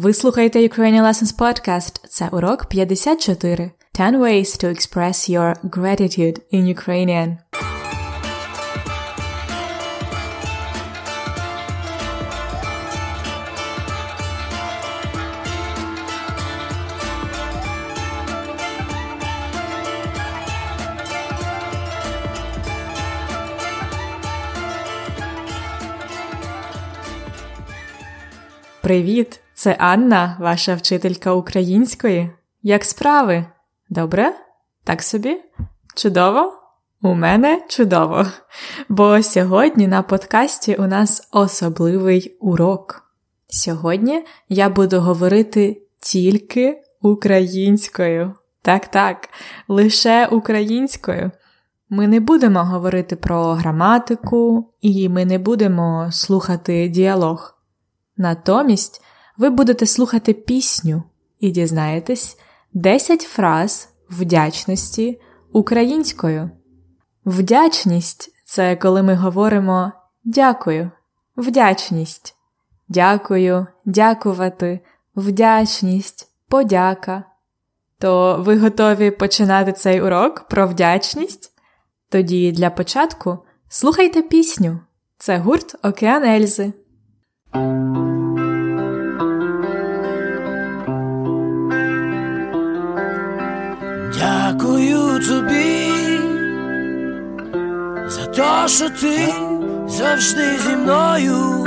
Ви слухаєте Ukrainian Lessons Podcast. Це урок 54. 10 ways to express your gratitude in Ukrainian. Привіт! Це Анна, ваша вчителька української. Як справи? Добре? Так собі? Чудово? У мене чудово. Бо сьогодні на подкасті у нас особливий урок. Сьогодні я буду говорити тільки українською. Так, так, лише українською. Ми не будемо говорити про граматику, і ми не будемо слухати діалог. Натомість ви будете слухати пісню і дізнаєтесь 10 фраз вдячності українською. Вдячність це коли ми говоримо дякую, вдячність, дякую, дякувати, вдячність, подяка. То ви готові починати цей урок про вдячність? Тоді для початку слухайте пісню. Це гурт Океан Ельзи. Тобі за те, що ти завжди зі мною.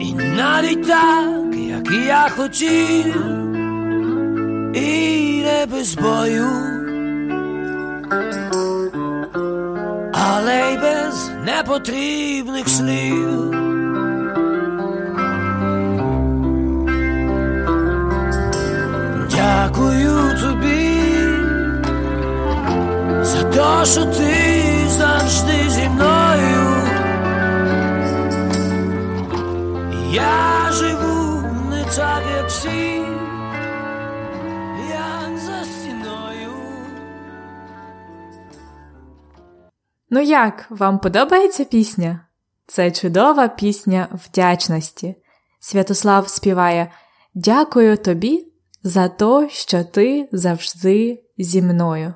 І навіть так, як я хотів, і не без бою, але й без непотрібних слів. Дякую тобі за те, що ти завжди зі мною. Я живу не так, як всі. Ну як, вам подобається пісня? Це чудова пісня вдячності. Святослав співає Дякую тобі за те, що ти завжди зі мною.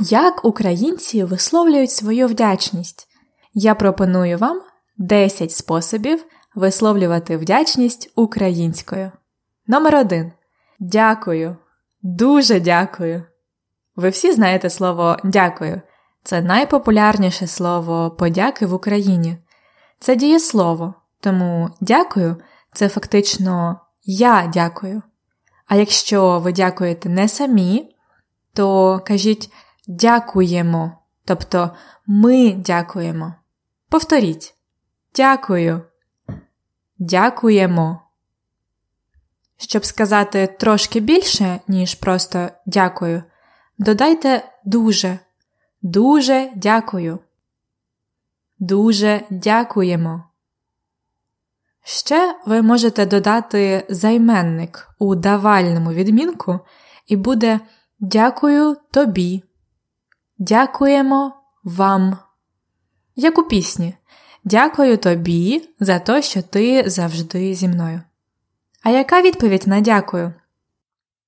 Як українці висловлюють свою вдячність? Я пропоную вам 10 способів висловлювати вдячність українською. Номер 1. Дякую. Дуже дякую. Ви всі знаєте слово дякую. Це найпопулярніше слово подяки в Україні. Це дієслово, тому дякую це фактично я дякую. А якщо ви дякуєте не самі, то кажіть дякуємо, тобто ми дякуємо. Повторіть. Дякую. Дякуємо. Щоб сказати трошки більше, ніж просто дякую, додайте дуже. Дуже дякую. Дуже дякуємо. Ще ви можете додати займенник у давальному відмінку, і буде Дякую тобі. Дякуємо вам. Як у пісні. Дякую тобі за те, що ти завжди зі мною. А яка відповідь на дякую?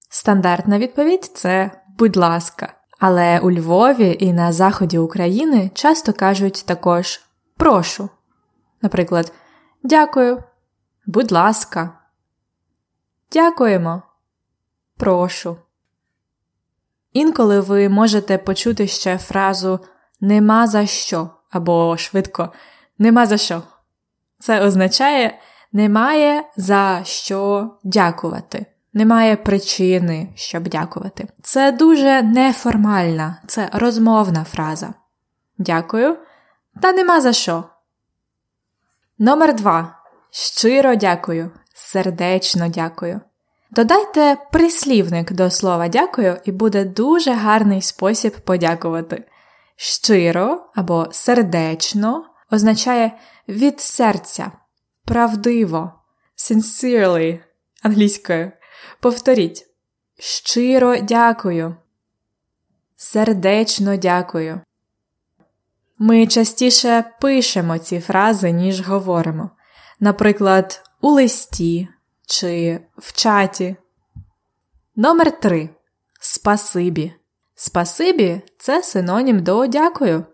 Стандартна відповідь це будь ласка. Але у Львові і на заході України часто кажуть також прошу. Наприклад, дякую, будь ласка. Дякуємо. Прошу. Інколи ви можете почути ще фразу нема за що або швидко нема за що. Це означає немає за що дякувати. Немає причини, щоб дякувати. Це дуже неформальна, це розмовна фраза. Дякую. Та нема за що. Номер два. Щиро дякую. Сердечно дякую. Додайте прислівник до слова дякую, і буде дуже гарний спосіб подякувати. Щиро або сердечно означає від серця, правдиво, sincerely англійською. Повторіть. Щиро дякую. Сердечно дякую. Ми частіше пишемо ці фрази, ніж говоримо. Наприклад, у листі чи в чаті. Номер 3. Спасибі. Спасибі це синонім до дякую.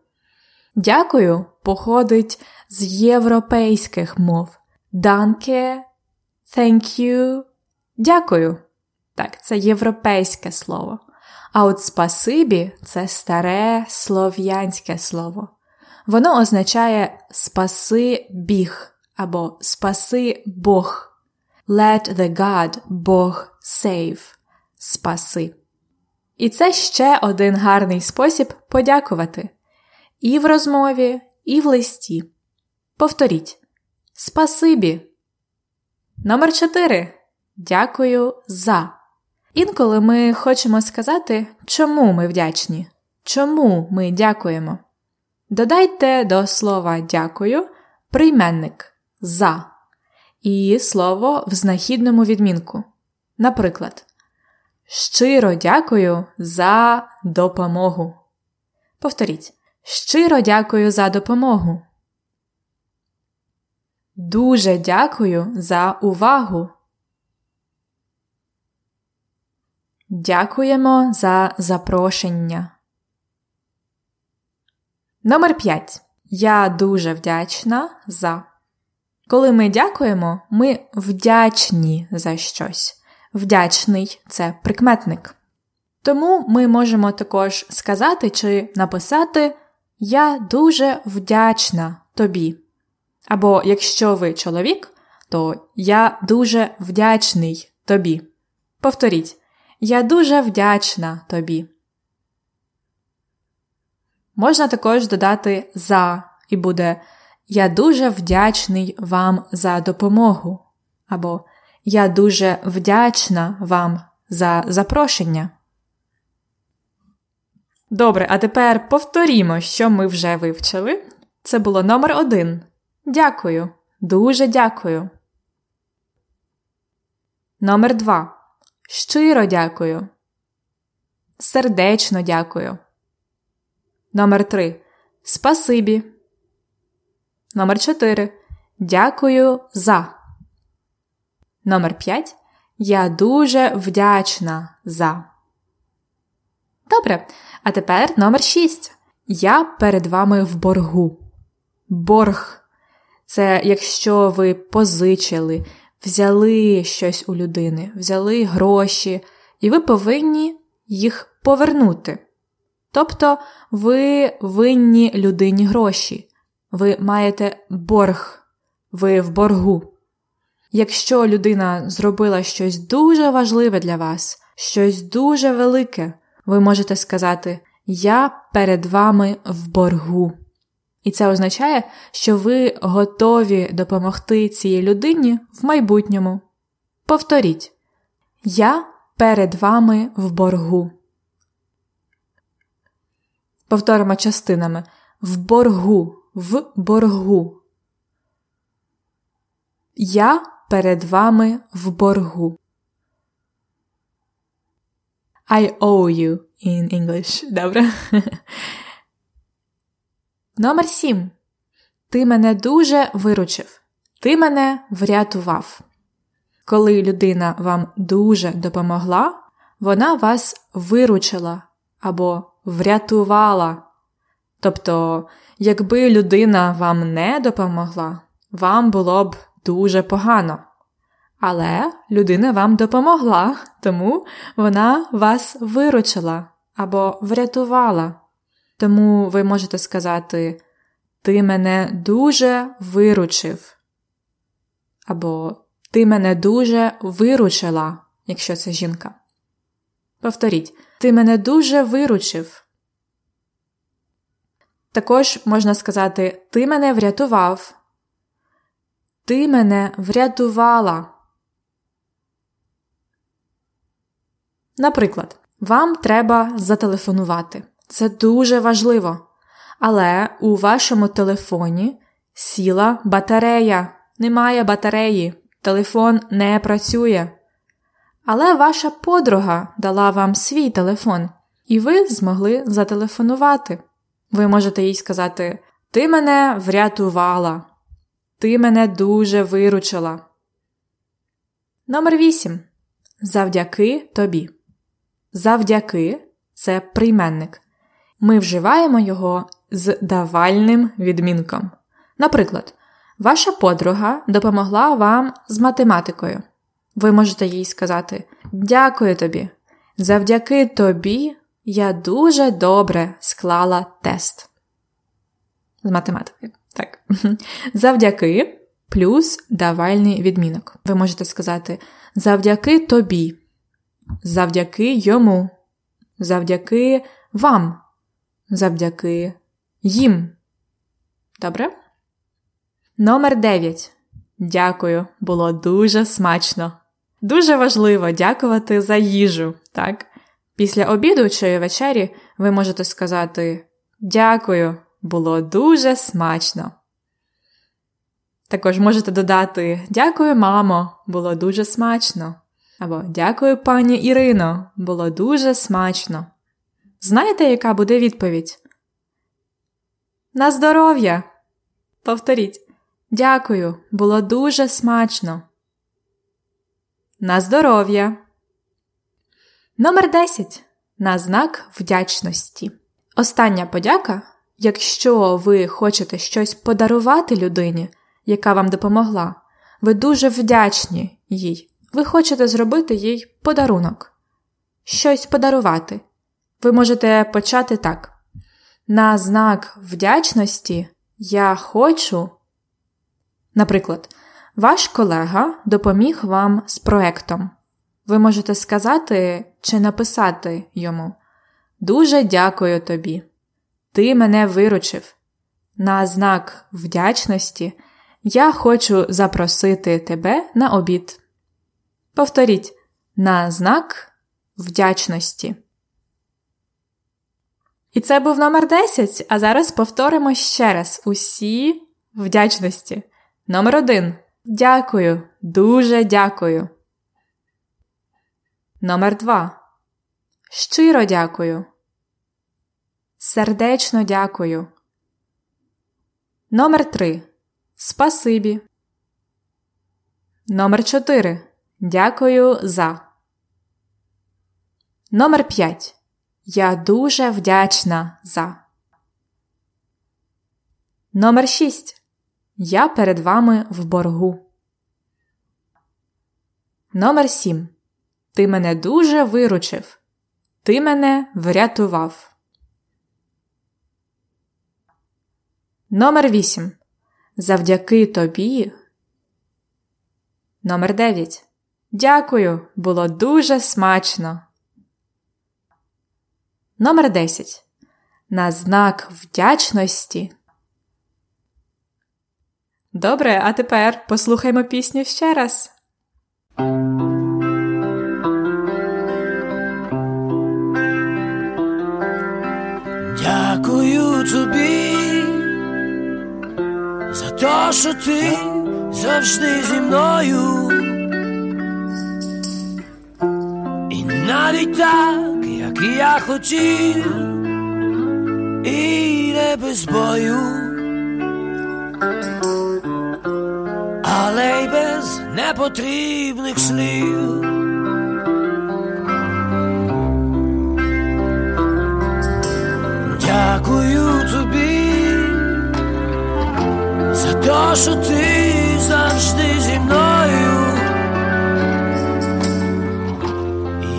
Дякую походить з європейських мов. Danke, thank you, дякую. Так, це європейське слово. А от спасибі це старе слов'янське слово. Воно означає спаси біг або спаси Бог. Let the God Бог save. Спаси. І це ще один гарний спосіб подякувати. І в розмові, і в листі. Повторіть. Спасибі. Номер 4. Дякую за. Інколи ми хочемо сказати, чому ми вдячні. Чому ми дякуємо. Додайте до слова дякую прийменник за і слово в знахідному відмінку. Наприклад, Щиро дякую за допомогу. Повторіть. Щиро дякую за допомогу. Дуже дякую за увагу. Дякуємо за запрошення. Номер 5. Я дуже вдячна за. Коли ми дякуємо, ми вдячні за щось. Вдячний це прикметник. Тому ми можемо також сказати чи написати Я дуже вдячна тобі. Або якщо ви чоловік, то я дуже вдячний тобі. Повторіть, я дуже вдячна тобі. Можна також додати за і буде Я дуже вдячний вам за допомогу. Або Я дуже вдячна вам за запрошення. Добре, а тепер повторімо, що ми вже вивчили. Це було номер один. Дякую. Дуже дякую. Номер два. Щиро дякую. Сердечно дякую. Номер три. Спасибі. Номер чотири. Дякую за. Номер п'ять. Я дуже вдячна за. Добре. А тепер номер шість. Я перед вами в боргу. Борг. Це якщо ви позичили, взяли щось у людини, взяли гроші, і ви повинні їх повернути. Тобто ви винні людині гроші, ви маєте борг, ви в боргу. Якщо людина зробила щось дуже важливе для вас, щось дуже велике, ви можете сказати Я перед вами в боргу. І це означає, що ви готові допомогти цій людині в майбутньому. Повторіть Я перед вами в боргу. Повторимо частинами в боргу, в боргу. Я перед вами в боргу. I owe you in English. Добре? Номер 7. Ти мене дуже виручив. Ти мене врятував. Коли людина вам дуже допомогла, вона вас виручила або врятувала. Тобто, якби людина вам не допомогла, вам було б дуже погано. Але людина вам допомогла, тому вона вас виручила або врятувала. Тому ви можете сказати Ти мене дуже виручив. Або Ти мене дуже виручила, якщо це жінка. Повторіть, Ти мене дуже виручив. Також можна сказати Ти мене врятував. Ти мене врятувала. Наприклад, вам треба зателефонувати. Це дуже важливо. Але у вашому телефоні сіла батарея, немає батареї, телефон не працює. Але ваша подруга дала вам свій телефон, і ви змогли зателефонувати. Ви можете їй сказати: Ти мене врятувала, ти мене дуже виручила. Номер 8. Завдяки тобі. Завдяки це прийменник. Ми вживаємо його з давальним відмінком. Наприклад, ваша подруга допомогла вам з математикою. Ви можете їй сказати Дякую тобі. Завдяки тобі я дуже добре склала тест. З математики. Так. Завдяки плюс давальний відмінок. Ви можете сказати завдяки тобі, завдяки йому, завдяки вам, завдяки їм. Добре? Номер 9. Дякую. Було дуже смачно. Дуже важливо дякувати за їжу, так? Після обіду чи вечері ви можете сказати Дякую, було дуже смачно. Також можете додати Дякую, мамо, було дуже смачно. Або Дякую, пані Ірино, було дуже смачно. Знаєте, яка буде відповідь? На здоров'я! Повторіть. Дякую, було дуже смачно. На здоров'я. Номер 10. На знак вдячності. Остання подяка. Якщо ви хочете щось подарувати людині, яка вам допомогла, ви дуже вдячні їй. Ви хочете зробити їй подарунок. Щось подарувати. Ви можете почати так. На знак вдячності я хочу. Наприклад, ваш колега допоміг вам з проектом. Ви можете сказати чи написати йому Дуже дякую тобі. Ти мене виручив. На знак вдячності я хочу запросити тебе на обід. Повторіть на знак вдячності. І це був номер 10. А зараз повторимо ще раз усі вдячності. Номер 1. Дякую. Дуже дякую. Номер 2. Щиро дякую. Сердечно дякую. Номер 3. Спасибі. Номер 4. Дякую за. Номер 5. Я дуже вдячна за. Номер 6. Я перед вами в боргу. Номер 7. Ти мене дуже виручив. Ти мене врятував. Номер 8. Завдяки тобі. Номер 9. Дякую. Було дуже смачно. Номер 10. На знак вдячності. Добре, а тепер послухаймо пісню ще раз. Дякую тобі за те, що ти завжди зі мною. Навіть так, як я хотів, і не без бою, але й без непотрібних слів. Дякую тобі за те, що ти завжди зі мною.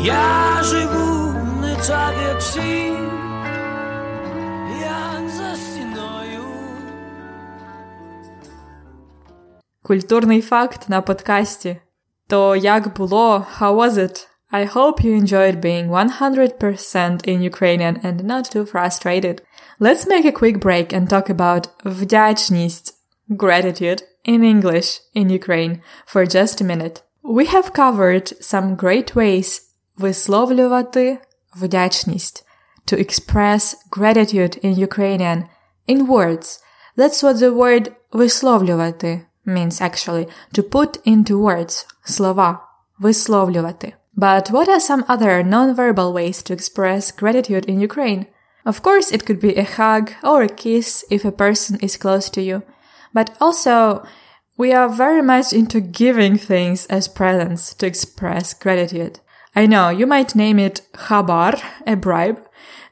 Я живу не так, як всі, як за стіною. Культурний факт на подкасті. То як було? How was it? I hope you enjoyed being 100% in Ukrainian and not too frustrated. Let's make a quick break and talk about вдячність, gratitude, in English in Ukraine for just a minute. We have covered some great ways висловлювати вдячність, to express gratitude in Ukrainian in words. That's what the word висловлювати means actually, to put into words, слова, висловлювати. But what are some other non-verbal ways to express gratitude in Ukraine? Of course, it could be a hug or a kiss if a person is close to you. But also, We are very much into giving things as presents to express gratitude. I know you might name it khabar, a bribe.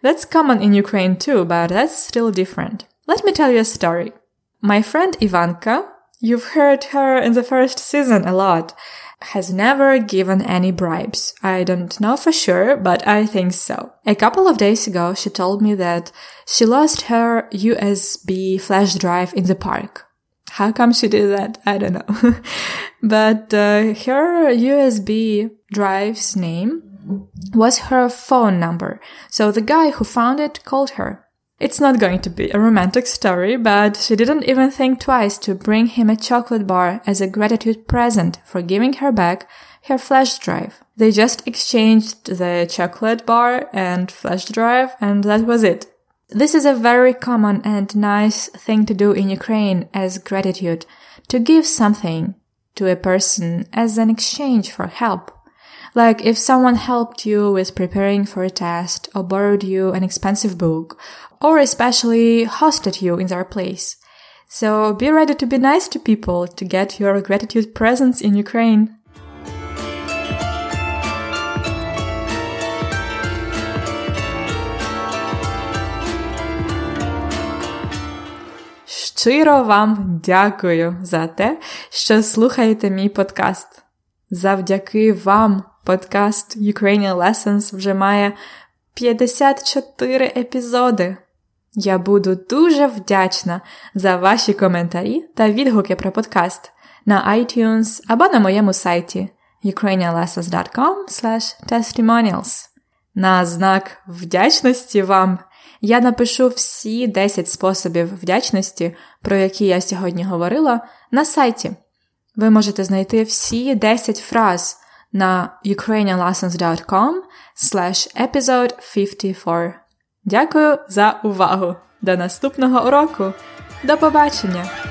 That's common in Ukraine too, but that's still different. Let me tell you a story. My friend Ivanka, you've heard her in the first season a lot, has never given any bribes. I don't know for sure, but I think so. A couple of days ago, she told me that she lost her USB flash drive in the park. How come she did that? I don't know. but uh, her USB drive's name was her phone number. So the guy who found it called her. It's not going to be a romantic story, but she didn't even think twice to bring him a chocolate bar as a gratitude present for giving her back her flash drive. They just exchanged the chocolate bar and flash drive and that was it. This is a very common and nice thing to do in Ukraine as gratitude, to give something to a person as an exchange for help. Like if someone helped you with preparing for a test or borrowed you an expensive book or especially hosted you in their place. So be ready to be nice to people to get your gratitude presents in Ukraine. Щиро вам дякую за те, що слухаєте мій подкаст. Завдяки вам подкаст Ukrainian Lessons вже має 54 епізоди. Я буду дуже вдячна за ваші коментарі та відгуки про подкаст на iTunes або на моєму сайті ukrainianlessons.com testimonials. На знак вдячності вам я напишу всі 10 способів вдячності, про які я сьогодні говорила, на сайті. Ви можете знайти всі 10 фраз на ukrainianlessons.com episode 54. Дякую за увагу! До наступного уроку! До побачення!